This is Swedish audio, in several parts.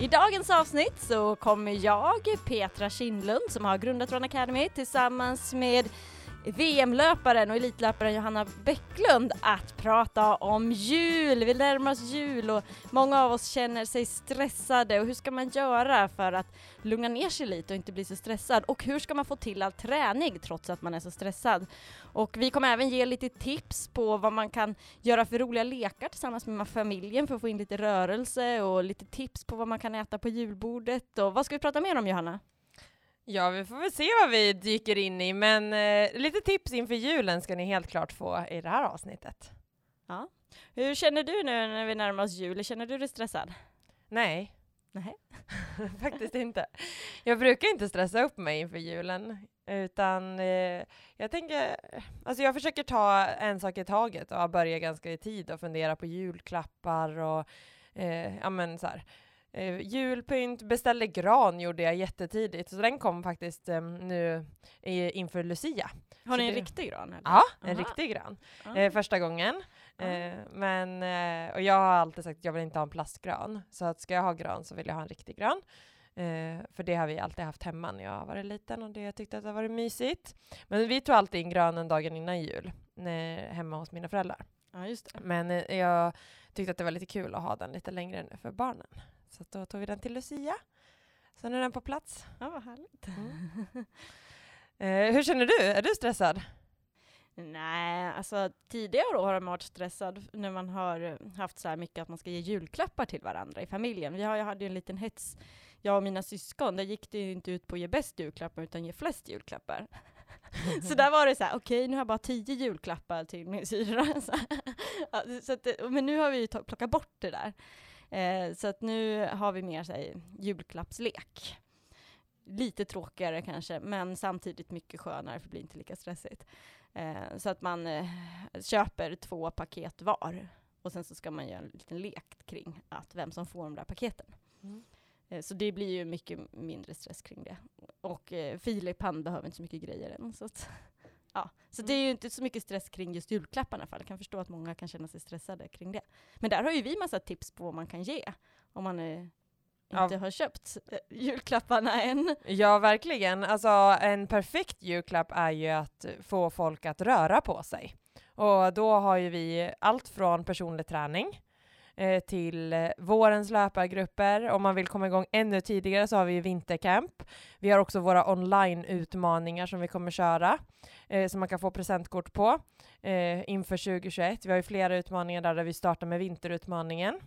I dagens avsnitt så kommer jag, Petra Kindlund, som har grundat Run Academy, tillsammans med VM-löparen och elitlöparen Johanna Bäcklund att prata om jul. Vi närmar oss jul och många av oss känner sig stressade och hur ska man göra för att lugna ner sig lite och inte bli så stressad? Och hur ska man få till all träning trots att man är så stressad? Och vi kommer även ge lite tips på vad man kan göra för roliga lekar tillsammans med familjen för att få in lite rörelse och lite tips på vad man kan äta på julbordet. Och vad ska vi prata mer om Johanna? Ja, vi får väl se vad vi dyker in i, men eh, lite tips inför julen ska ni helt klart få i det här avsnittet. Ja. Hur känner du nu när vi närmar oss jul? Känner du dig stressad? Nej. Nej. Faktiskt inte. Jag brukar inte stressa upp mig inför julen, utan eh, jag tänker, alltså jag försöker ta en sak i taget och börja ganska i tid och fundera på julklappar och eh, ja men så här Eh, julpynt, beställde gran gjorde jag jättetidigt, så den kom faktiskt eh, nu i, inför Lucia. Har ni en det... riktig gran? Eller? Ja, en Aha. riktig gran. Eh, första gången. Eh, men, eh, och jag har alltid sagt att jag vill inte ha en plastgran, så att ska jag ha gran så vill jag ha en riktig gran. Eh, för det har vi alltid haft hemma när jag var liten och det jag tyckte att det varit mysigt. Men vi tog alltid in granen dagen innan jul, när, hemma hos mina föräldrar. Ja. Men eh, jag tyckte att det var lite kul att ha den lite längre nu för barnen. Så då tog vi den till Lucia. Så nu är den på plats. Ja, vad härligt. Eh, hur känner du? Är du stressad? Nej, alltså tidigare år har man varit stressad när man har eh, haft så här mycket att man ska ge julklappar till varandra i familjen. Vi har, jag hade ju en liten hets, jag och mina syskon, där gick det ju inte ut på att ge bäst julklappar utan ge flest julklappar. så där var det så här, okej nu har jag bara tio julklappar till min syra. så, att, det- men nu har vi ju plockat bort det där. Eh, så att nu har vi mer så här, julklappslek. Lite tråkigare kanske, men samtidigt mycket skönare för det blir inte lika stressigt. Eh, så att man eh, köper två paket var och sen så ska man göra en liten lek kring att vem som får de där paketen. Mm. Eh, så det blir ju mycket mindre stress kring det. Och eh, Filip han behöver inte så mycket grejer än. Så, att, ja. så det är ju inte så mycket stress kring just julklapparna i alla fall. Jag kan förstå att många kan känna sig stressade kring det. Men där har ju vi massa tips på vad man kan ge om man eh, Ja. inte har köpt eh, julklapparna än. Ja, verkligen. Alltså, en perfekt julklapp är ju att få folk att röra på sig. Och då har ju vi allt från personlig träning eh, till eh, vårens löpargrupper. Om man vill komma igång ännu tidigare så har vi vintercamp. Vi har också våra online-utmaningar som vi kommer köra, eh, som man kan få presentkort på eh, inför 2021. Vi har ju flera utmaningar där, där vi startar med vinterutmaningen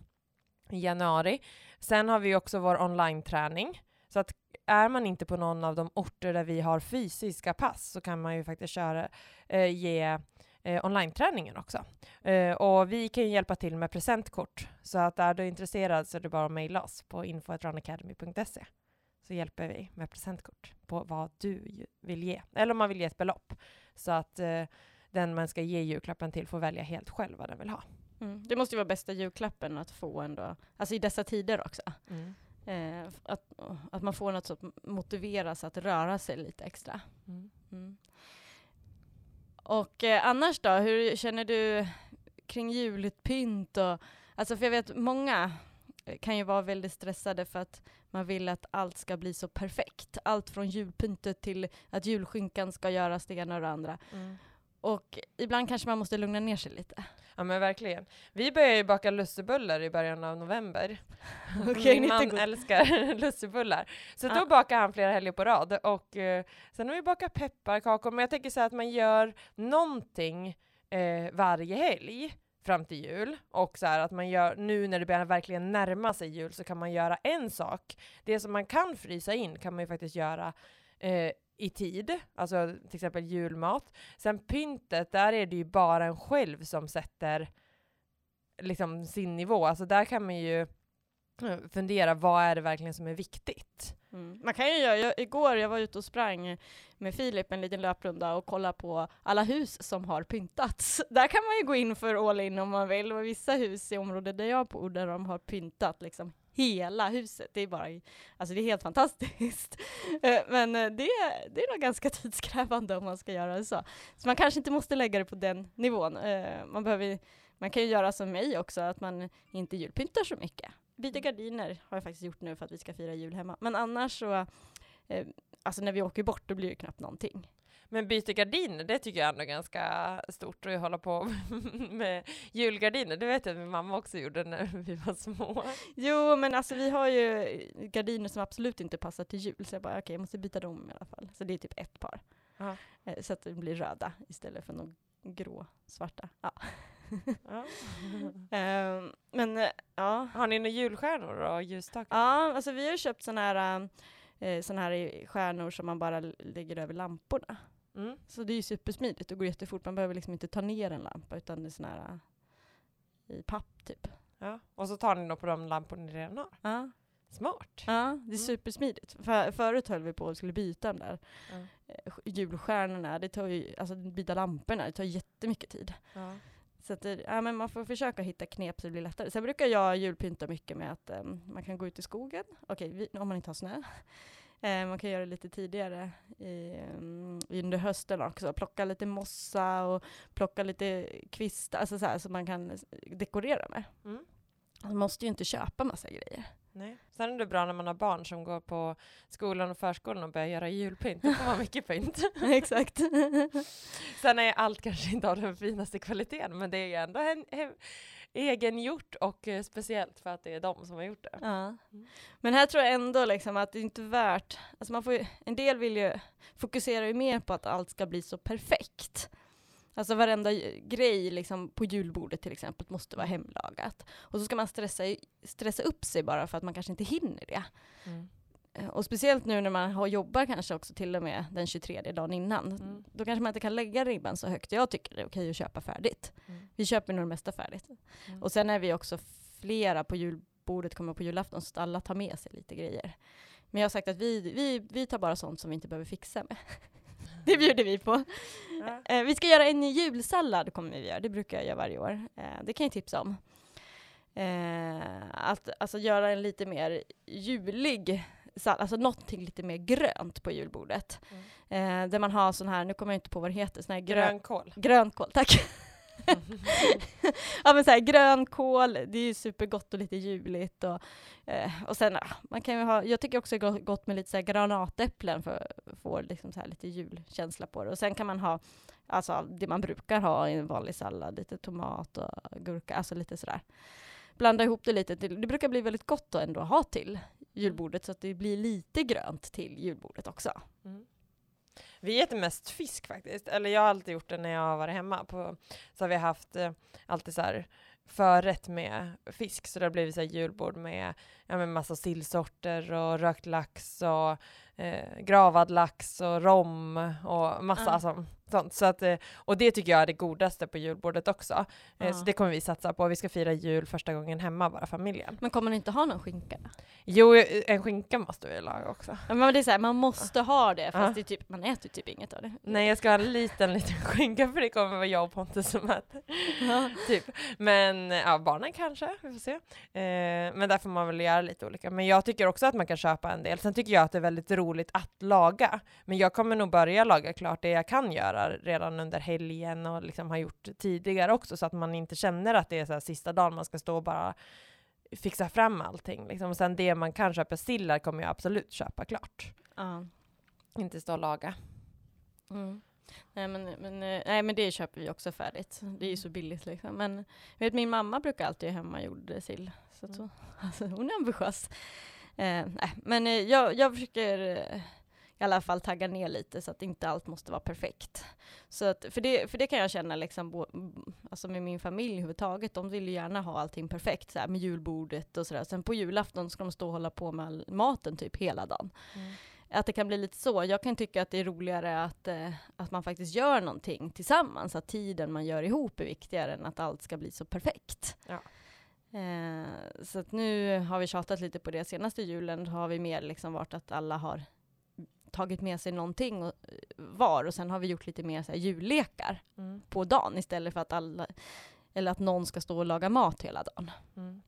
i januari. Sen har vi också vår online-träning. Så att är man inte på någon av de orter där vi har fysiska pass så kan man ju faktiskt köra, eh, ge eh, online-träningen också. Eh, och vi kan ju hjälpa till med presentkort. Så att är du intresserad så är det bara att mejla oss på info.runacademy.se så hjälper vi med presentkort på vad du vill ge. Eller om man vill ge ett belopp. Så att eh, den man ska ge julklappen till får välja helt själv vad den vill ha. Mm. Det måste ju vara bästa julklappen att få ändå, alltså i dessa tider också. Mm. Eh, att, att man får något som motiveras att röra sig lite extra. Mm. Och eh, annars då, hur känner du kring julpynt? Och, alltså för jag vet många eh, kan ju vara väldigt stressade för att man vill att allt ska bli så perfekt. Allt från julpyntet till att julskinkan ska göras det ena och det andra. Mm. Och ibland kanske man måste lugna ner sig lite. Ja men verkligen. Vi börjar ju baka lussebullar i början av november. Okej, Min man älskar lussebullar. Så då Ah. bakar han flera helger på rad. Och eh, sen har vi bakat pepparkakor. Men jag tänker så här att man gör någonting eh, varje helg fram till jul. Och så här att man gör, nu när det börjar verkligen närma sig jul så kan man göra en sak. Det som man kan frysa in kan man ju faktiskt göra eh, i tid, alltså till exempel julmat. Sen pyntet, där är det ju bara en själv som sätter liksom sin nivå. Alltså där kan man ju eh, fundera, vad är det verkligen som är viktigt? Mm. Man kan ju göra, jag, igår jag var ute och sprang med Filip en liten löprunda och kolla på alla hus som har pyntats. Där kan man ju gå in för all in om man vill och vissa hus i området där jag bor där de har pyntat liksom hela huset. Det är bara, alltså det är helt fantastiskt. Eh, men eh, det, det är nog ganska tidskrävande om man ska göra det så. Så man kanske inte måste lägga det på den nivån. Eh, man behöver man kan ju göra som mig också, att man inte julpyntar så mycket. Byta gardiner har jag faktiskt gjort nu för att vi ska fira jul hemma. Men annars så, eh, alltså när vi åker bort, då blir det knappt någonting. Men byta gardiner, det tycker jag ändå är ganska stort att hålla på med julgardiner. Det vet jag att min mamma också gjorde när vi var små. Jo, men alltså vi har ju gardiner som absolut inte passar till jul, så jag bara okej, okay, jag måste byta dem i alla fall. Så det är typ ett par. Aha. Eh, så att det blir röda istället för någon grå, svarta. Ja. Ja. um, men ja. Har ni några julstjärnor och ljusstakar? Ja, alltså vi har köpt sådana här, eh, såna här stjärnor som man bara lägger över lamporna. Mm. Så det är ju supersmidigt och går jättefort. Man behöver liksom inte ta ner en lampa utan det är sån här i papp typ. Ja. Och så tar ni då på de lampor ni redan har? Ja. Smart. Ja, det är mm. supersmidigt. För, förut höll vi på att skulle byta de där mm. julstjärnorna. Det tar ju, alltså byta lamporna, det tar jättemycket tid. Ja. Så att ja, men man får försöka hitta knep så det blir lättare. Sen brukar jag julpynta mycket med att um, man kan gå ut i skogen, okej, okay, om man inte har snö. Uh, man kan göra det lite tidigare i, um, under hösten också. Plocka lite mossa och plocka lite kvistar, alltså så, här, så man kan dekorera med. Mm. Man måste ju inte köpa massa grejer. Nej. Sen är det bra när man har barn som går på skolan och förskolan och börjar göra julpynt. Då får man mycket pynt. Exakt. Sen är allt kanske inte av den finaste kvaliteten, men det är ju ändå en, en, egengjort och eh, speciellt för att det är de som har gjort det. Ja. Mm. Men här tror jag ändå liksom att det inte är värt, alltså man får ju, en del vill ju fokusera ju mer på att allt ska bli så perfekt. Alltså varenda grej liksom på julbordet till exempel måste vara hemlagat. Och så ska man stressa, stressa upp sig bara för att man kanske inte hinner det. Mm. Eh, och speciellt nu när man har jobbar kanske också till och med den 23 dagen innan. Mm. Då kanske man inte kan lägga ribban så högt. Jag tycker det är okej att köpa färdigt. Mm. Vi köper nog det mesta färdigt. Mm. Och sen är vi också flera på julbordet, kommer på julafton, så alla tar med sig lite grejer. Men jag har sagt att vi, vi, vi tar bara sånt som vi inte behöver fixa med. det bjuder vi på. Ja. Eh, vi ska göra en julsallad, kommer vi göra. Det brukar jag göra varje år. Eh, det kan jag tipsa om. Eh, att alltså, göra en lite mer julig sallad, alltså någonting lite mer grönt på julbordet. Mm. Där man har sån här, nu kommer jag inte på vad det heter, sån här grön, grönkål. Grönkål, tack. ja men såhär grönkål, det är ju supergott och lite juligt och, eh, och sen, ah, man kan ju ha, jag tycker också det är gott med lite såhär granatäpplen för att få liksom så lite julkänsla på det. Och sen kan man ha, alltså det man brukar ha i en vanlig sallad, lite tomat och gurka, alltså lite sådär. Blanda ihop det lite, det brukar bli väldigt gott att ändå ha till julbordet så att det blir lite grönt till julbordet också. Mm. Vi äter mest fisk faktiskt, eller jag har alltid gjort det när jag har varit hemma. På, så har vi haft eh, alltid så här förrätt med fisk, så det har blivit så här julbord med, ja, med massa sillsorter och rökt lax och eh, gravad lax och rom och massa, mm. alltså sånt. Så att, eh, och det tycker jag är det godaste på julbordet också. Mm. Så det kommer vi satsa på. Vi ska fira jul första gången hemma, bara familjen. Men kommer ni inte ha någon skinka? Jo, en skinka måste vi laga också. men det är så här, man måste ha det, fast det typ, man äter typ inget av det. Nej, jag ska ha en liten, liten skinka för det kommer vara jag och Pontus som äter. typ. Men ja, barnen kanske, vi får se. Eh, men där får man väl göra lite olika. Men jag tycker också att man kan köpa en del. Sen tycker jag att det är väldigt roligt att laga. Men jag kommer nog börja laga klart det jag kan göra redan under helgen och liksom har gjort tidigare också så att man inte känner att det är så sista dagen man ska stå och bara fixa fram allting. Liksom. Och sen det man kan köpa sillar kommer jag absolut köpa klart. Uh. Inte stå och laga. Mm. Nej men, men, eh, nej men det köper vi också färdigt. Det är ju så billigt liksom. Men vet, min mamma brukar alltid hemma gjorde sill. Så, mm. så alltså, hon är ambitiös. Eh, nej, men eh, jag, jag försöker eh, i alla fall tagga ner lite så att inte allt måste vara perfekt. Så att, för, det, för det kan jag känna liksom, bo, alltså med min familj överhuvudtaget, de vill ju gärna ha allting perfekt, så här, med julbordet och sådär. Sen på julafton ska de stå och hålla på med all maten typ hela dagen. Mm. Att det kan bli lite så. Jag kan tycka att det är roligare att, eh, att man faktiskt gör någonting tillsammans, att tiden man gör ihop är viktigare än att allt ska bli så perfekt. Ja. Eh, så att nu har vi tjatat lite på det. Senaste julen har vi mer liksom varit att alla har tagit med sig någonting och, var och sen har vi gjort lite mer så här, jullekar Mm. på dagen istället för att alla eller att någon ska stå och laga mat hela dagen. Mm.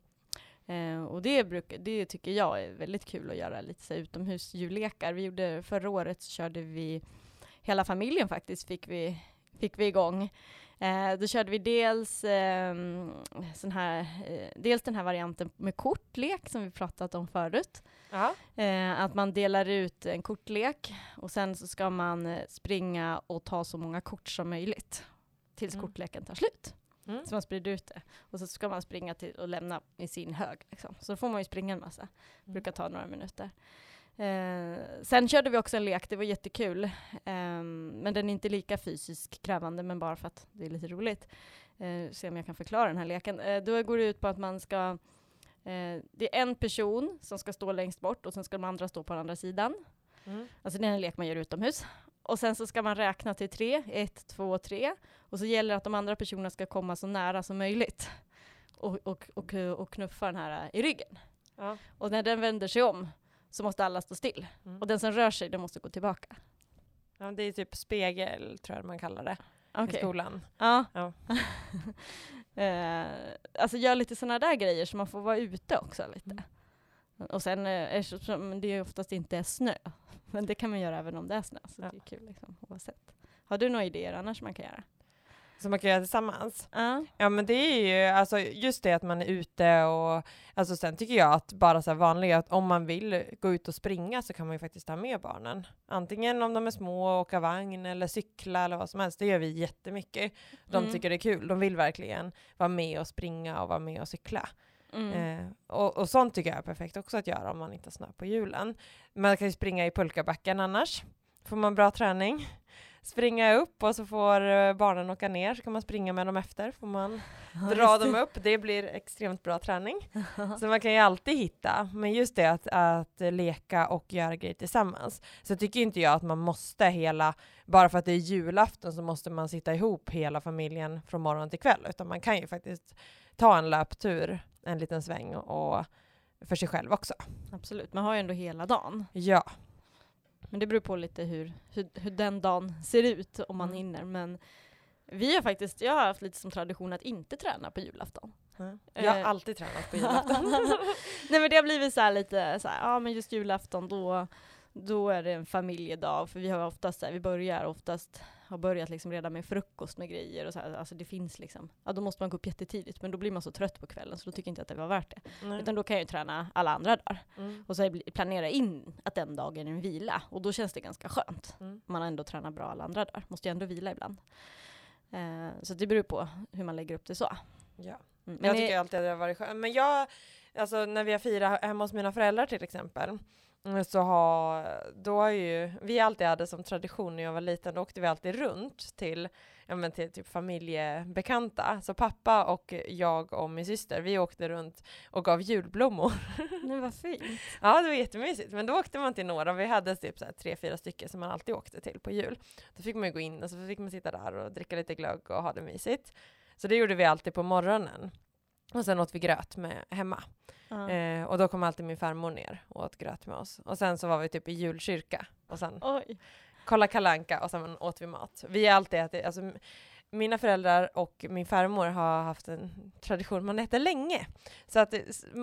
Eh, och det, brukar, det tycker jag är väldigt kul att göra, lite så här utomhus jullekar. Vi gjorde, förra året så körde vi, hela familjen faktiskt fick vi, fick vi igång. Eh, då körde vi dels, eh, sån här, eh, dels den här varianten med kortlek som vi pratat om förut. Eh, att man delar ut en kortlek och sen så ska man eh, springa och ta så många kort som möjligt tills Mm. kortleken tar slut. Mm. Så man sprider ut det. Och så ska man springa till och lämna i sin hög. Liksom. Så får man ju springa en massa. Mm. Brukar ta några minuter. Eh, sen körde vi också en lek, det var jättekul. Ehm, men den är inte lika fysiskt krävande, men bara för att det är lite roligt. Eh, se om jag kan förklara den här leken. Eh, då går det ut på att man ska Eh, det är en person som ska stå längst bort och sen ska de andra stå på den andra sidan. Mm. Alltså det är en lek man gör utomhus. Och sen så ska man räkna till tre, ett, två, tre. Och så gäller det att de andra personerna ska komma så nära som möjligt. Och, och, och, och knuffa den här i ryggen. Ja. Och när den vänder sig om så måste alla stå still. Mm. Och den som rör sig, den måste gå tillbaka. ja, det är typ spegel tror jag man kallar det i Okej. skolan. Ja. Ja. eh, alltså gör lite sådana där grejer så man får vara ute också lite. Mm. Och sen eh, eftersom det oftast inte är snö, men det kan man göra även om det är snö, så Ja. det är kul liksom, oavsett. Har du några idéer annars man kan göra? Som man kan göra tillsammans. Ja. Ja men det är ju alltså just det att man är ute och alltså sen tycker jag att bara så här vanliga att om man vill gå ut och springa så kan man ju faktiskt ta med barnen. Antingen om de är små och åka vagn eller cykla eller vad som helst. Det gör vi jättemycket. De Mm. tycker det är kul. De vill verkligen vara med och springa och vara med och cykla. Mm. Eh, och, och sånt tycker jag är perfekt också att göra om man inte har snö på julen. Man kan ju springa i pulkabacken annars. Får man bra träning. Springa upp och så får eh, barnen åka ner så kan man springa med dem efter. Får man Ja, dra dem upp. Det blir extremt bra träning. Så man kan ju alltid hitta. Men just det att, att leka och göra grejer tillsammans. Så tycker inte jag att man måste hela, bara för att det är julafton så måste man sitta ihop hela familjen från morgon till kväll. Utan man kan ju faktiskt ta en löptur en liten sväng och för sig själv också. Absolut, man har ju ändå hela dagen. Ja. Men det beror på lite hur, hur, hur den dagen ser ut, om man Mm. hinner. Men vi har faktiskt, jag har haft lite som tradition att inte träna på julafton. Jag har Eh. alltid tränat på julafton. Nej men det har blivit så här lite så ja men just julafton då, då är det en familjedag, för vi har oftast så här, vi börjar oftast, har börjat liksom redan med frukost med grejer och så här, alltså det finns liksom, ja då måste man gå upp jättetidigt, men då blir man så trött på kvällen så då tycker jag inte att det var värt det. Nej. Utan då kan jag ju träna alla andra dagar. Mm. Och så planera in att den dagen är en vila, och då känns det ganska skönt. Mm. Man har ändå tränat bra alla andra dagar, måste ju ändå vila ibland. Eh, så det beror på hur man lägger upp det så. Ja. Mm. jag ni- tycker alltid att det har varit skönt. Men jag, alltså när vi har firat hemma hos mina föräldrar till exempel, så har, då har ju, vi alltid hade som tradition när jag var liten, då åkte vi alltid runt till, ja men till typ familjebekanta. Så pappa och jag och min syster, vi åkte runt och gav julblommor. Nej vad fint. Ja, det var jättemysigt. Men då åkte man till några. Vi hade typ så här tre, fyra stycken som man alltid åkte till på jul. Då fick man ju gå in och så fick man sitta där och dricka lite glögg och ha det mysigt. Så det gjorde vi alltid på morgonen. Och sen åt vi gröt med hemma. Ja. Eh, och då kom alltid min farmor ner och åt gröt med oss. Och sen så var vi typ i julkyrka. Och sen Oj. kolla kalanka och sen åt vi mat. Vi har alltid ätit, alltså mina föräldrar och min farmor har haft en tradition, man äter länge. Så att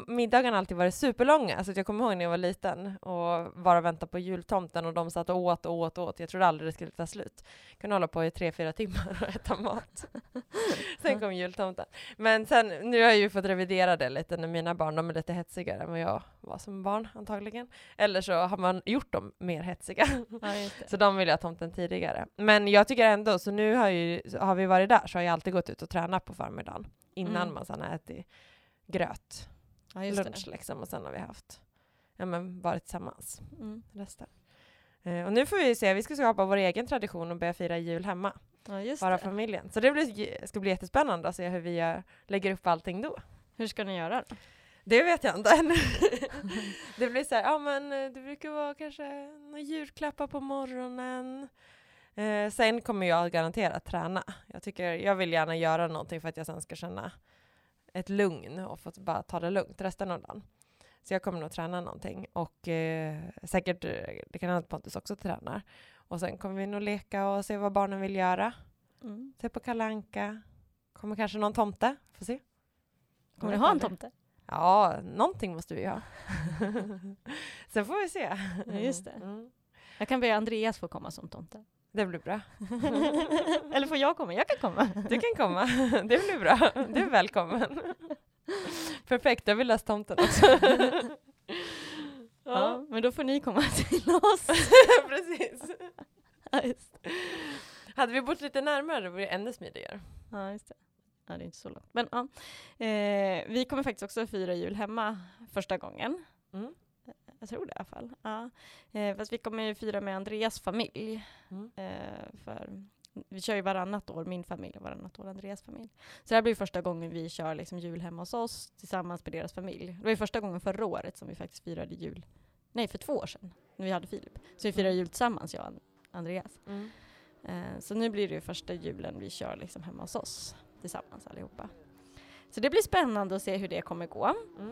middagarna har alltid varit superlånga. Så att jag kommer ihåg när jag var liten och bara väntade på jultomten och de satt och åt och åt och åt. Jag trodde aldrig det skulle ta slut. Kunde hålla på i tre, fyra timmar och äta mat. sen kom jultomten. Men sen, nu har jag ju fått revidera det lite när mina barn, de är lite hetsigare än vad jag var som barn antagligen. Eller så har man gjort dem mer hetsiga. Ja. Så de vill jag ha tomten tidigare. Men jag tycker ändå, så nu har, ju, har vi varit där så har jag alltid gått ut och tränat på förmiddagen. Innan Mm. man sen har ätit gröt, Ja, lunch liksom. Och sen har vi haft, ja men varit tillsammans det. Mm. resten. Eh, och nu får vi se, vi ska skapa vår egen tradition och börja fira jul hemma. Ja, Bara det. familjen. Så det blir, ska bli jättespännande att se hur vi gör, lägger upp allting då. Hur ska ni göra då? Det vet jag inte än. det blir så här, ja men eh, det brukar vara kanske några julklappar på morgonen. Eh, sen kommer jag garanterat träna. Jag, tycker, jag vill gärna göra någonting för att jag sen ska känna ett lugn och fått bara ta det lugnt resten av dagen. Så jag kommer nog träna någonting och eh, säkert, eh, det kan hända att Pontus också tränar. Och sen kommer vi nog leka och se vad barnen vill göra. Mm. Se på kalanka. Kommer kanske någon tomte, får se. Kommer ni ha en tomte? Ja, någonting måste vi ha. sen får vi se. Ja, just det. Mm. Jag kan be Andreas få komma som tomte. Det blir bra. Eller får jag komma? Jag kan komma. Du kan komma. Det blir bra. Du är välkommen. Perfekt, jag vill läsa tomten också. Ja, men då får ni komma till oss. precis. Ja. Hade vi bott lite närmare det vore det ännu smidigare. Ja, just det. Ja, det är inte så långt. Men ja, eh, vi kommer faktiskt också fira jul hemma första gången. Mm. Jag tror det i alla fall. Ja. Eh, fast vi kommer ju fira med Andreas familj. Mm. Eh, för vi kör ju varannat år, min familj och varannat år Andreas familj. Så det här blir första gången vi kör liksom jul hemma hos oss tillsammans med deras familj. Det var ju första gången förra året som vi faktiskt firade jul. Nej, för två år sedan, när vi hade Filip. Så vi firade jul tillsammans, jag och Andreas. Mm. Eh, så nu blir det ju första julen vi kör liksom hemma hos oss tillsammans allihopa. Så det blir spännande att se hur det kommer gå. Mm.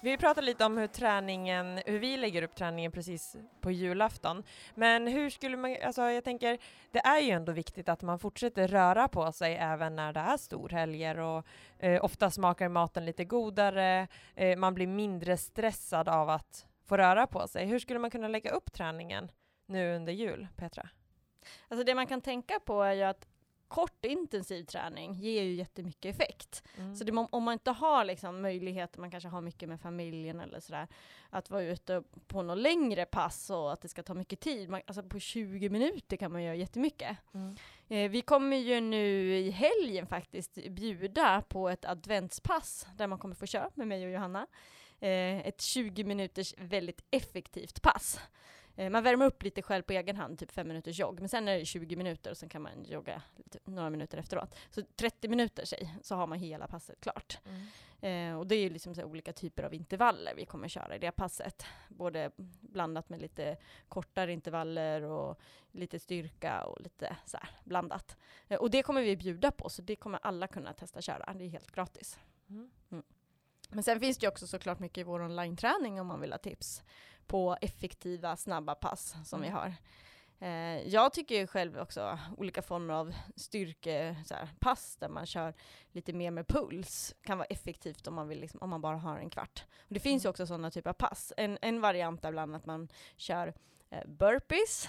Vi pratade lite om hur träningen, hur vi lägger upp träningen precis på julafton. Men hur skulle man, alltså jag tänker, det är ju ändå viktigt att man fortsätter röra på sig även när det är storhelger och eh, ofta smakar maten lite godare, eh, man blir mindre stressad av att få röra på sig. Hur skulle man kunna lägga upp träningen nu under jul, Petra? Alltså det man kan tänka på är ju att kort intensiv träning ger ju jättemycket effekt. Mm. Så det, om man inte har liksom möjlighet, man kanske har mycket med familjen eller sådär, att vara ute på något längre pass och att det ska ta mycket tid. Man, alltså på 20 minuter kan man göra jättemycket. Mm. Eh, vi kommer ju nu i helgen faktiskt bjuda på ett adventspass där man kommer få köra med mig och Johanna. Eh, ett 20 minuters väldigt effektivt pass. Eh, man värmer upp lite själv på egen hand, typ 5 minuters jogg, men sen är det 20 minuter och sen kan man jogga lite, några minuter efteråt. Så 30 minuter säg, så har man hela passet klart. Mm. Eh, och det är ju liksom olika typer av intervaller vi kommer köra i det passet. Både blandat med lite kortare intervaller och lite styrka och lite så här blandat. Eh, och det kommer vi bjuda på, så det kommer alla kunna testa köra. Det är helt gratis. Mm. Men sen finns det ju också såklart mycket i vår online-träning om man vill ha tips på effektiva, snabba pass som vi Mm. har. Eh, jag tycker ju själv också olika former av styrkepass där man kör lite mer med puls kan vara effektivt om man, vill liksom, om man bara har en kvart. Och det finns ju Mm. också sådana typer av pass. En, en variant är bland att man kör eh, burpees,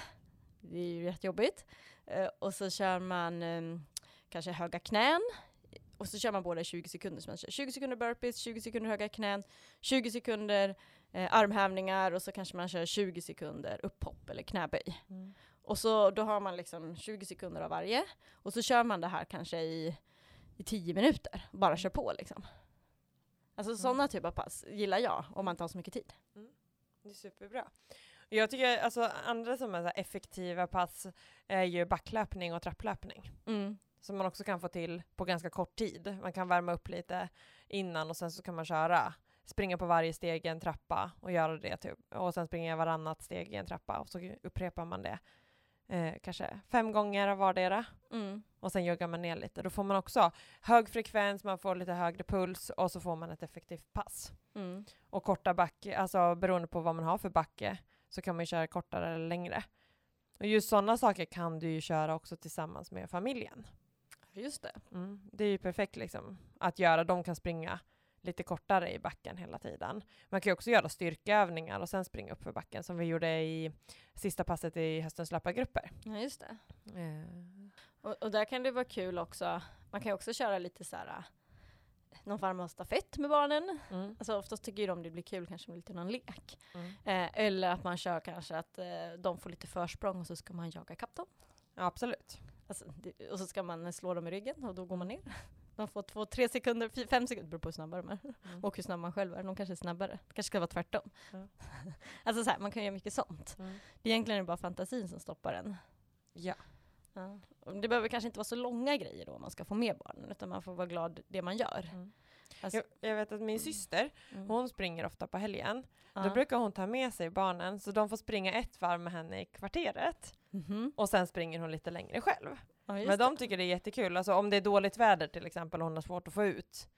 det är ju rätt jobbigt. Eh, och så kör man eh, kanske höga knän, och så kör man båda i 20 sekunder. Så man kör 20 sekunder burpees, 20 sekunder höga knän, 20 sekunder eh, armhävningar och så kanske man kör 20 sekunder upphopp eller knäböj. Mm. Och så då har man liksom 20 sekunder av varje. Och så kör man det här kanske i, i 10 minuter. Bara kör på liksom. Alltså sådana typer av pass gillar jag om man inte har så mycket tid. Det är superbra. Jag tycker alltså andra som är effektiva pass är ju backlöpning och trapplöpning. Mm. Som man också kan få till på ganska kort tid. Man kan värma upp lite innan och sen så kan man köra. Springa på varje steg i en trappa och göra det typ. Och sen springa varannat steg i en trappa och så upprepar man det. Eh, kanske fem gånger av vardera. Mm. Och sen joggar man ner lite. Då får man också hög frekvens, man får lite högre puls och så får man ett effektivt pass. Mm. Och korta backe, alltså beroende på vad man har för backe så kan man köra kortare eller längre. Och just sådana saker kan du ju köra också tillsammans med familjen. Just det. Mm. Det är ju perfekt liksom att göra. De kan springa lite kortare i backen hela tiden. Man kan ju också göra styrkeövningar och sen springa upp för backen som vi gjorde i sista passet i höstens löpargrupper. Ja, just det. Eh, Och, och där kan det vara kul också. Man kan ju också köra lite så här någon form av stafett med barnen. Mm. Alltså oftast tycker ju de det blir kul kanske med lite någon lek. Mm. Eh, eller att man kör kanske att eh, de får lite försprång och så ska man jaga kapp dem. Ja, absolut. Alltså, det, och så ska man slå dem i ryggen och då går man ner. De får två, tre sekunder, fem sekunder, beror på hur snabba de är. Mm. Och hur snabb man själv är. De kanske är snabbare. Det kanske ska vara tvärtom. Ja. alltså så här, man kan göra mycket sånt. Mm. Det är egentligen bara fantasin som stoppar en. Ja. Ja. Det behöver kanske inte vara så långa grejer då om man ska få med barnen, utan man får vara glad det man gör. Mm. Alltså, Jag, jag vet att min syster, mm. hon springer ofta på helgen. Ja. Då brukar hon ta med sig barnen så de får springa ett varv med henne i kvarteret. Mhm. Och sen springer hon lite längre själv. Ja, Men de tycker det är jättekul. Alltså om det är dåligt väder till exempel och hon har svårt att få ut.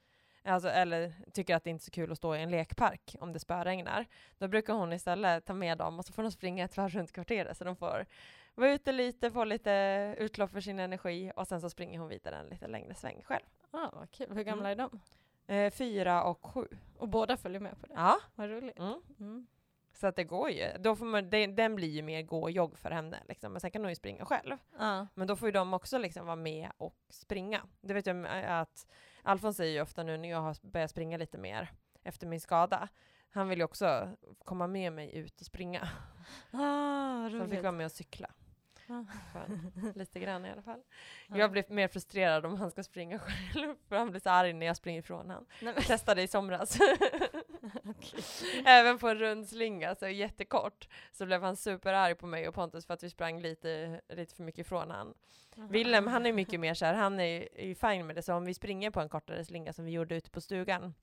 Alltså, eller tycker att det inte är så kul att stå i en lekpark om det spöregnar. Då brukar hon istället ta med dem och så får de springa varv runt kvarteret så de får vara ute lite, få lite utlopp för sin energi och sen så springer hon vidare en lite längre sväng själv. Ja, vad kul. Hur gamla är de? Eh, fyra och sju. Och båda följer med på det? Ja. Vad roligt. Mm. Mm. Så att det går ju. Då får man, det, den blir ju mer gå och jogg för henne. Liksom. Men sen kan hon ju springa själv. Ja. Men då får ju de också liksom vara med och springa. Det vet jag att Alfons säger ju ofta nu när jag har börjat springa lite mer efter min skada. Han vill ju också komma med mig ut och springa. Ah, Så han fick vara med och cykla. Lite grann i alla fall. Ja. Jag blir mer frustrerad om han ska springa själv. För han blir så arg när jag springer ifrån honom. Jag testade i somras. okej. Även på en rund slinga, så jättekort, så blev han superarg på mig och Pontus för att vi sprang lite, lite för mycket ifrån han. Willem, han är mycket mer så här, han är är ju fine med det, så om vi springer på en kortare slinga som vi gjorde ute på stugan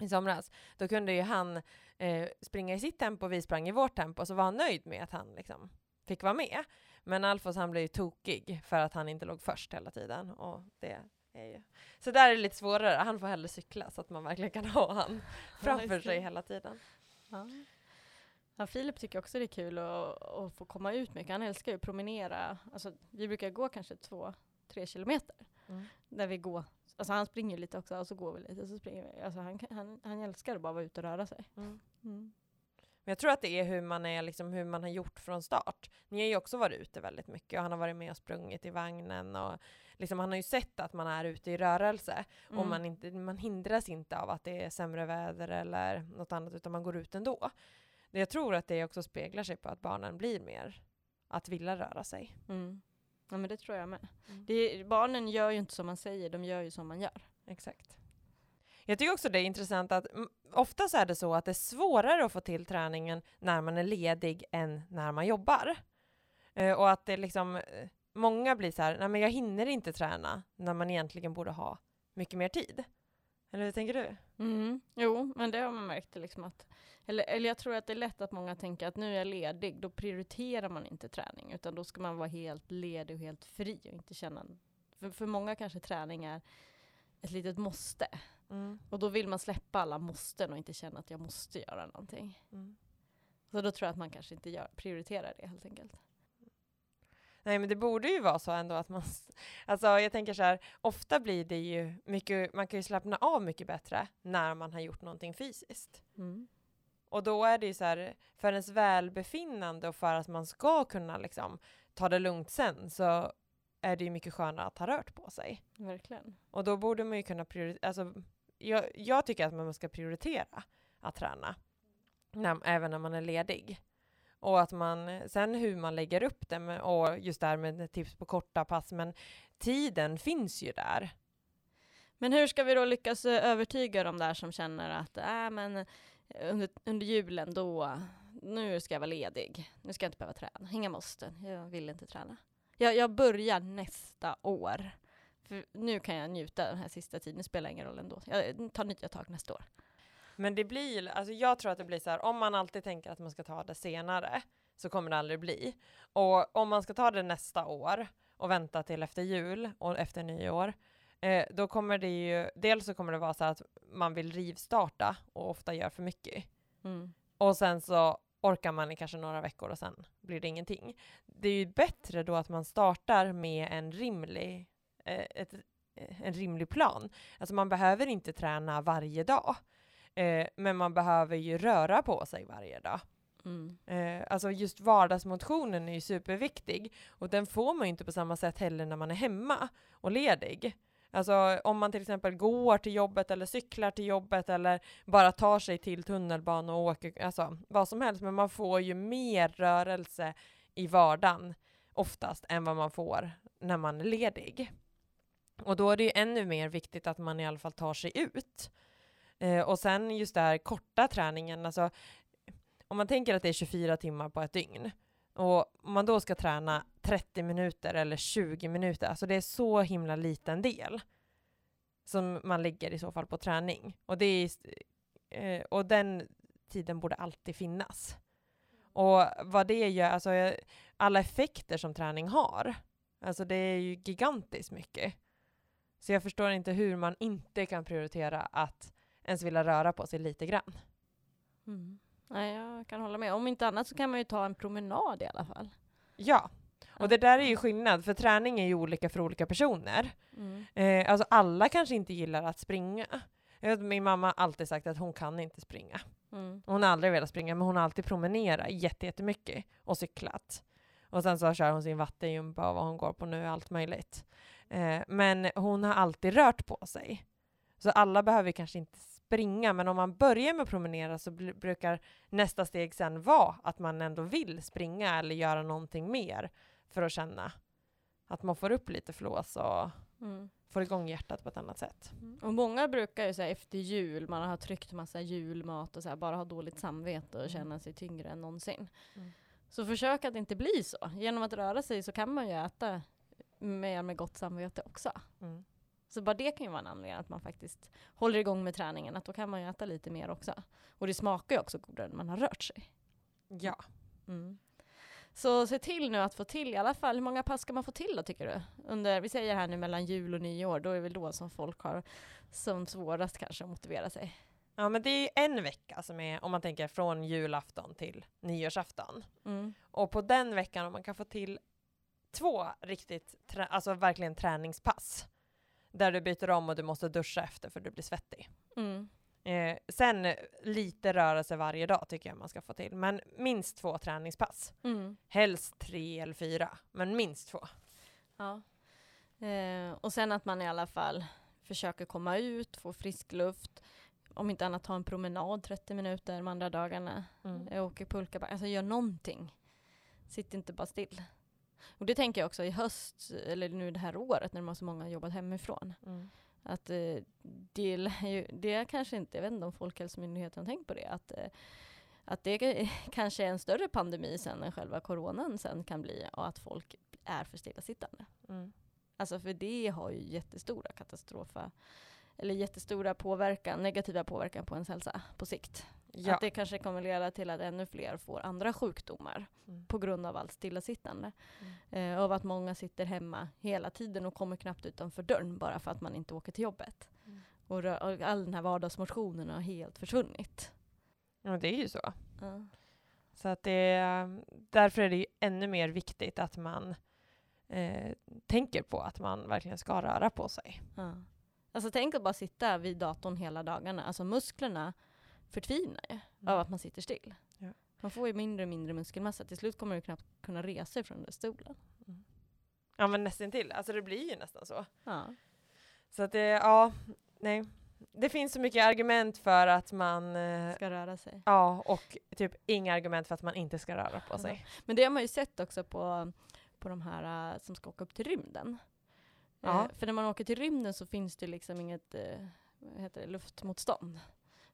i somras, då kunde ju han eh, springa i sitt tempo och vi sprang i vårt tempo, så var han nöjd med att han liksom fick vara med. Men Alfons han blev ju tokig för att han inte låg först hela tiden. Och det är ju... Så där är det lite svårare, han får hellre cykla så att man verkligen kan ha han framför sig hela tiden. Ja. Ja, Filip tycker också det är kul att, att få komma ut mycket. Han älskar ju att promenera. Alltså, vi brukar gå kanske två, tre kilometer. Mm. Där vi går. Alltså han springer lite också och så går vi lite. Så springer vi. Alltså, han, han, han älskar att bara vara ute och röra sig. Mm. Mm. Men jag tror att det är hur man, är, liksom, hur man har gjort från start. Ni har ju också varit ute väldigt mycket och han har varit med och sprungit i vagnen och liksom, han har ju sett att man är ute i rörelse och Mm. man, inte, man hindras inte av att det är sämre väder eller något annat utan man går ut ändå. Jag tror att det också speglar sig på att barnen blir mer att vilja röra sig. Mm. Ja men det tror jag med. Mm. Det, barnen gör ju inte som man säger, de gör ju som man gör. Exakt. Jag tycker också det är intressant att mm, ofta oftast är det så att det är svårare att få till träningen när man är ledig än när man jobbar. Eh, och att det liksom, eh, många blir så här, nej men jag hinner inte träna när man egentligen borde ha mycket mer tid. Eller hur tänker du? Mm. Jo, men det har man märkt liksom att, eller, eller jag tror att det är lätt att många tänker att nu är jag ledig, då prioriterar man inte träning, utan då ska man vara helt ledig och helt fri och inte känna, för, för många kanske träning är ett litet måste. Mm. Och då vill man släppa alla måsten och inte känna att jag måste göra någonting. Mm. Så då tror jag att man kanske inte gör, prioriterar det helt enkelt. Nej men det borde ju vara så ändå att man, alltså jag tänker så här, ofta blir det ju mycket, man kan ju slappna av mycket bättre när man har gjort någonting fysiskt. Mm. Och då är det ju så här, för ens välbefinnande och för att man ska kunna liksom ta det lugnt sen så är det ju mycket skönare att ha rört på sig. Verkligen. Och då borde man ju kunna prioritera, alltså jag, jag tycker att man ska prioritera att träna, när, även när man är ledig. Och att man, sen hur man lägger upp det, med, och just det här med tips på korta pass, men tiden finns ju där. Men hur ska vi då lyckas eh, övertyga de där som känner att äh, men eh, under, under julen då, nu ska jag vara ledig, nu ska jag inte behöva träna, inga måsten, jag vill inte träna. Jag, jag börjar nästa år, för nu kan jag njuta den här sista tiden, det spelar ingen roll ändå. Jag tar nya tag nästa år. Men det blir, alltså jag tror att det blir så här, om man alltid tänker att man ska ta det senare, så kommer det aldrig bli. Och om man ska ta det nästa år och vänta till efter jul och efter nyår, eh, då kommer det ju, dels så kommer det vara så att man vill rivstarta och ofta gör för mycket. Mm. Och sen så orkar man i kanske några veckor och sen blir det ingenting. Det är ju bättre då att man startar med en rimlig, ett, eh, en rimlig plan. Alltså man behöver inte träna varje dag. Eh, men man behöver ju röra på sig varje dag. Mm. Eh, alltså just vardagsmotionen är ju superviktig och den får man ju inte på samma sätt heller när man är hemma och ledig. Alltså om man till exempel går till jobbet eller cyklar till jobbet eller bara tar sig till tunnelbanan och åker, alltså vad som helst, men man får ju mer rörelse i vardagen oftast än vad man får när man är ledig. Och då är det ju ännu mer viktigt att man i alla fall tar sig ut. Eh, och sen just den här korta träningen, alltså om man tänker att det är 24 timmar på ett dygn och om man då ska träna 30 minuter eller 20 minuter, alltså det är så himla liten del som man lägger i så fall på träning. Och, det är, eh, och den tiden borde alltid finnas. Och vad det gör, alltså eh, alla effekter som träning har, alltså det är ju gigantiskt mycket. Så jag förstår inte hur man inte kan prioritera att ens vilja röra på sig lite grann. Mm. Nej, jag kan hålla med. Om inte annat så kan man ju ta en promenad i alla fall. Ja, och det där är ju skillnad, för träning är ju olika för olika personer. Mm. Eh, alltså alla kanske inte gillar att springa. Vet, min mamma har alltid sagt att hon kan inte springa. Mm. Hon har aldrig velat springa, men hon har alltid promenerat jätte- jättemycket och cyklat. Och sen så kör hon sin vattengympa och vad hon går på nu, allt möjligt. Eh, men hon har alltid rört på sig. Så alla behöver kanske inte springa, men om man börjar med att promenera så brukar nästa steg sen vara att man ändå vill springa eller göra någonting mer för att känna att man får upp lite flås och Mm. får igång hjärtat på ett annat sätt. Och många brukar ju säga efter jul, man har tryckt massa julmat och så här, bara ha dåligt samvete och Mm. känna sig tyngre än någonsin. Mm. Så försök att inte bli så. Genom att röra sig så kan man ju äta mer med gott samvete också. Mm. Så bara det kan ju vara en anledning att man faktiskt håller igång med träningen, att då kan man ju äta lite mer också. Och det smakar ju också godare när man har rört sig. Ja. Mm. Så se till nu att få till i alla fall, hur många pass ska man få till då tycker du? Under, vi säger här nu mellan jul och nyår, då är det väl då som folk har som svårast kanske att motivera sig. ja, men det är en vecka som är, om man tänker från julafton till nyårsafton. Mm. Och på den veckan, om man kan få till två riktigt, alltså verkligen träningspass, där du byter om och du måste duscha efter för du blir svettig. Mm. Eh, sen lite rörelse varje dag tycker jag man ska få till, men minst två träningspass. Mm. Helst tre eller fyra, men minst två. Ja. Eh, och sen att man i alla fall försöker komma ut, få frisk luft, om inte annat ta en promenad 30 minuter de andra dagarna. Mm. Åker pulka, alltså gör någonting. Sitt inte bara still. Och det tänker jag också i höst, eller nu det här året när man så många har jobbat hemifrån. Mm. Att eh, det, ju, det är kanske inte, jag vet inte om Folkhälsomyndigheten har tänkt på det, att, eh, att det ka- kanske är en större pandemi sen än själva coronan sen kan bli och att folk är för stillasittande. Mm. Alltså för det har ju jättestora katastrofer, eller jättestora påverkan, negativa påverkan på ens hälsa på sikt. Ja. Att det kanske kommer leda till att ännu fler får andra sjukdomar Mm. på grund av allt stillasittande. Mm. Eh, och att många sitter hemma hela tiden och kommer knappt utanför dörren bara för att man inte åker till jobbet. Mm. Och, och all den här vardagsmotionen har helt försvunnit. ja, det är ju så. Ja. Så att det, är- därför är det ännu mer viktigt att man eh, tänker på att man verkligen ska röra på sig. Ja. Alltså tänk att bara sitta vid datorn hela dagarna. Alltså musklerna förtvinar ju av att man sitter still. Ja. Man får ju mindre och mindre muskelmassa. Till slut kommer du knappt kunna resa sig från den där stolen. Ja men nästan till. alltså det blir ju nästan så. Ja. Så att det, ja, nej. Det finns så mycket argument för att man, eh, Ska röra sig. ja och typ inga argument för att man inte ska röra på sig. Men det har man ju sett också på, på de här äh, som ska åka upp till rymden. Ja. Eh, för när man åker till rymden så finns det liksom inget eh, vad heter det, luftmotstånd.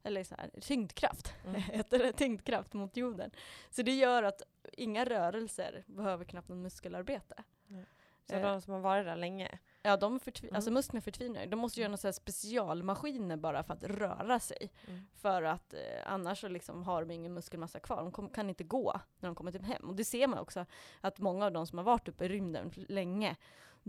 Eller så här, tyngdkraft, Mm. heter det, tyngdkraft mot jorden. Så det gör att inga rörelser behöver knappt någon muskelarbete. Så Eh. de som har varit där länge. Ja, de Mm. alltså musklerna förtvinar. De måste göra några specialmaskiner bara för att röra sig. Mm. För att eh, annars så liksom har de ingen muskelmassa kvar. De kom, kan inte gå när de kommer till hem. Och det ser man också att många av de som har varit uppe i rymden länge,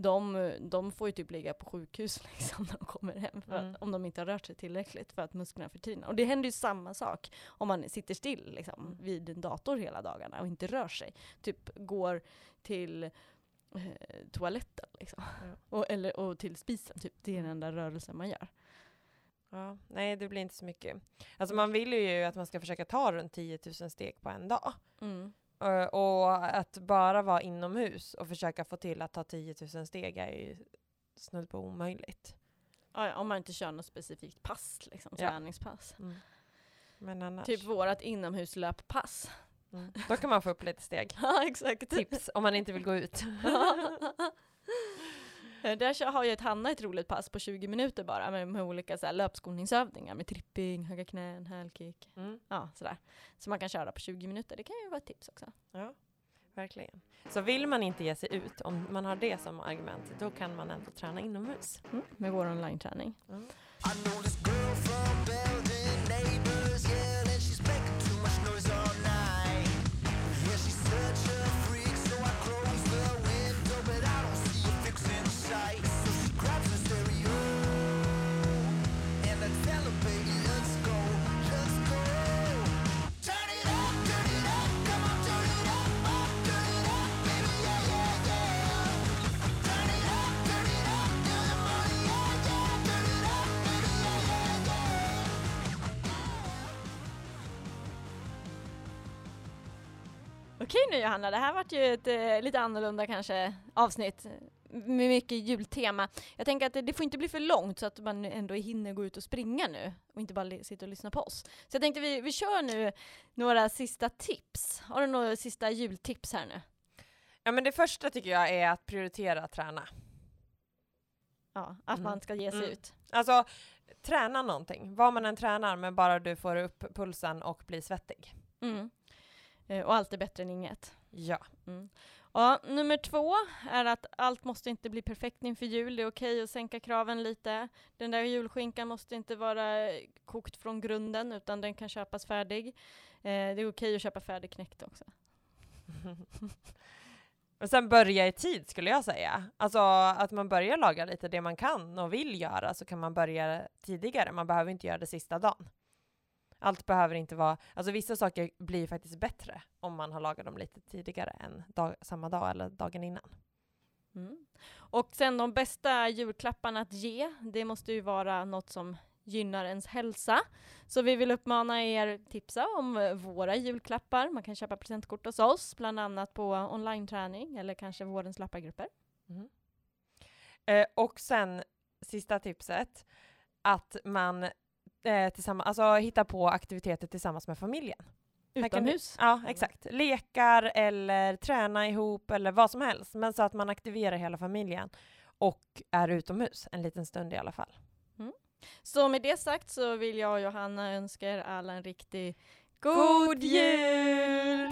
de, de får ju typ ligga på sjukhus liksom när de kommer hem. För Mm. att, om de inte har rört sig tillräckligt för att musklerna förtvinar. Och det händer ju samma sak om man sitter still liksom, Mm. vid en dator hela dagarna och inte rör sig. Typ går till eh, toaletten liksom. Ja. Och, eller, och till spisen, typ. det är den Mm. enda rörelsen man gör. Ja, nej det blir inte så mycket. Alltså man vill ju att man ska försöka ta runt 10 000 steg på en dag. Mm. Eh, Och att bara vara inomhus och försöka få till att ta 10 000 steg är ju snudd på omöjligt. Ja, om man inte kör något specifikt pass, liksom, Ja. träningspass. Men annars. Typ vårat inomhuslöppass. mm. Då kan man få upp lite steg. ja, exakt. Tips om man inte vill gå ut. Eh, Där har ju ett Hanna ett roligt pass på 20 minuter bara med, med olika så här, löpskolningsövningar med tripping, höga knän, hälkick. Mm. Ja, sådär. Så man kan köra på 20 minuter. Det kan ju vara ett tips också. Ja, verkligen. Så vill man inte ge sig ut, om man har det som argument, då kan man ändå träna inomhus. Mm. Med vår online-träning. I Okej nu Johanna, det här vart ju ett eh, lite annorlunda kanske avsnitt med mycket jultema. Jag tänker att det, det får inte bli för långt så att man ändå hinner gå ut och springa nu och inte bara sitta och lyssna på oss. Så jag tänkte vi, vi kör nu några sista tips. Har du några sista jultips här nu? Ja men det första tycker jag är att prioritera träna. Ja, att Mm. man ska ge sig Mm. ut. Alltså träna någonting, vad man än tränar, men bara du får upp pulsen och blir svettig. Mm. Eh, Och allt är bättre än inget. Ja. Mm. Ja, nummer två är att allt måste inte bli perfekt inför jul. Det är okej att sänka kraven lite. Den där julskinkan måste inte vara kokt från grunden utan den kan köpas färdig. Eh, det är okej att köpa färdigknäckt också. Och sen börja i tid skulle jag säga. Alltså att man börjar laga lite det man kan och vill göra så kan man börja tidigare. Man behöver inte göra det sista dagen. Allt behöver inte vara, alltså vissa saker blir faktiskt bättre om man har lagat dem lite tidigare än dag, samma dag eller dagen innan. Mm. Och sen de bästa julklapparna att ge, det måste ju vara något som gynnar ens hälsa. Så vi vill uppmana er tipsa om eh, våra julklappar. Man kan köpa presentkort hos oss, bland annat på online-träning eller kanske vårens lappargrupper. Eh, och sen sista tipset, att man eh, tillsammans, alltså hitta på aktiviteter tillsammans med familjen. Du- Utomhus. Ja, exakt. Lekar eller träna ihop eller vad som helst. Men så att man aktiverar hela familjen och är utomhus en liten stund i alla fall. Så med det sagt så vill jag och Johanna önska er alla en riktig God god jul!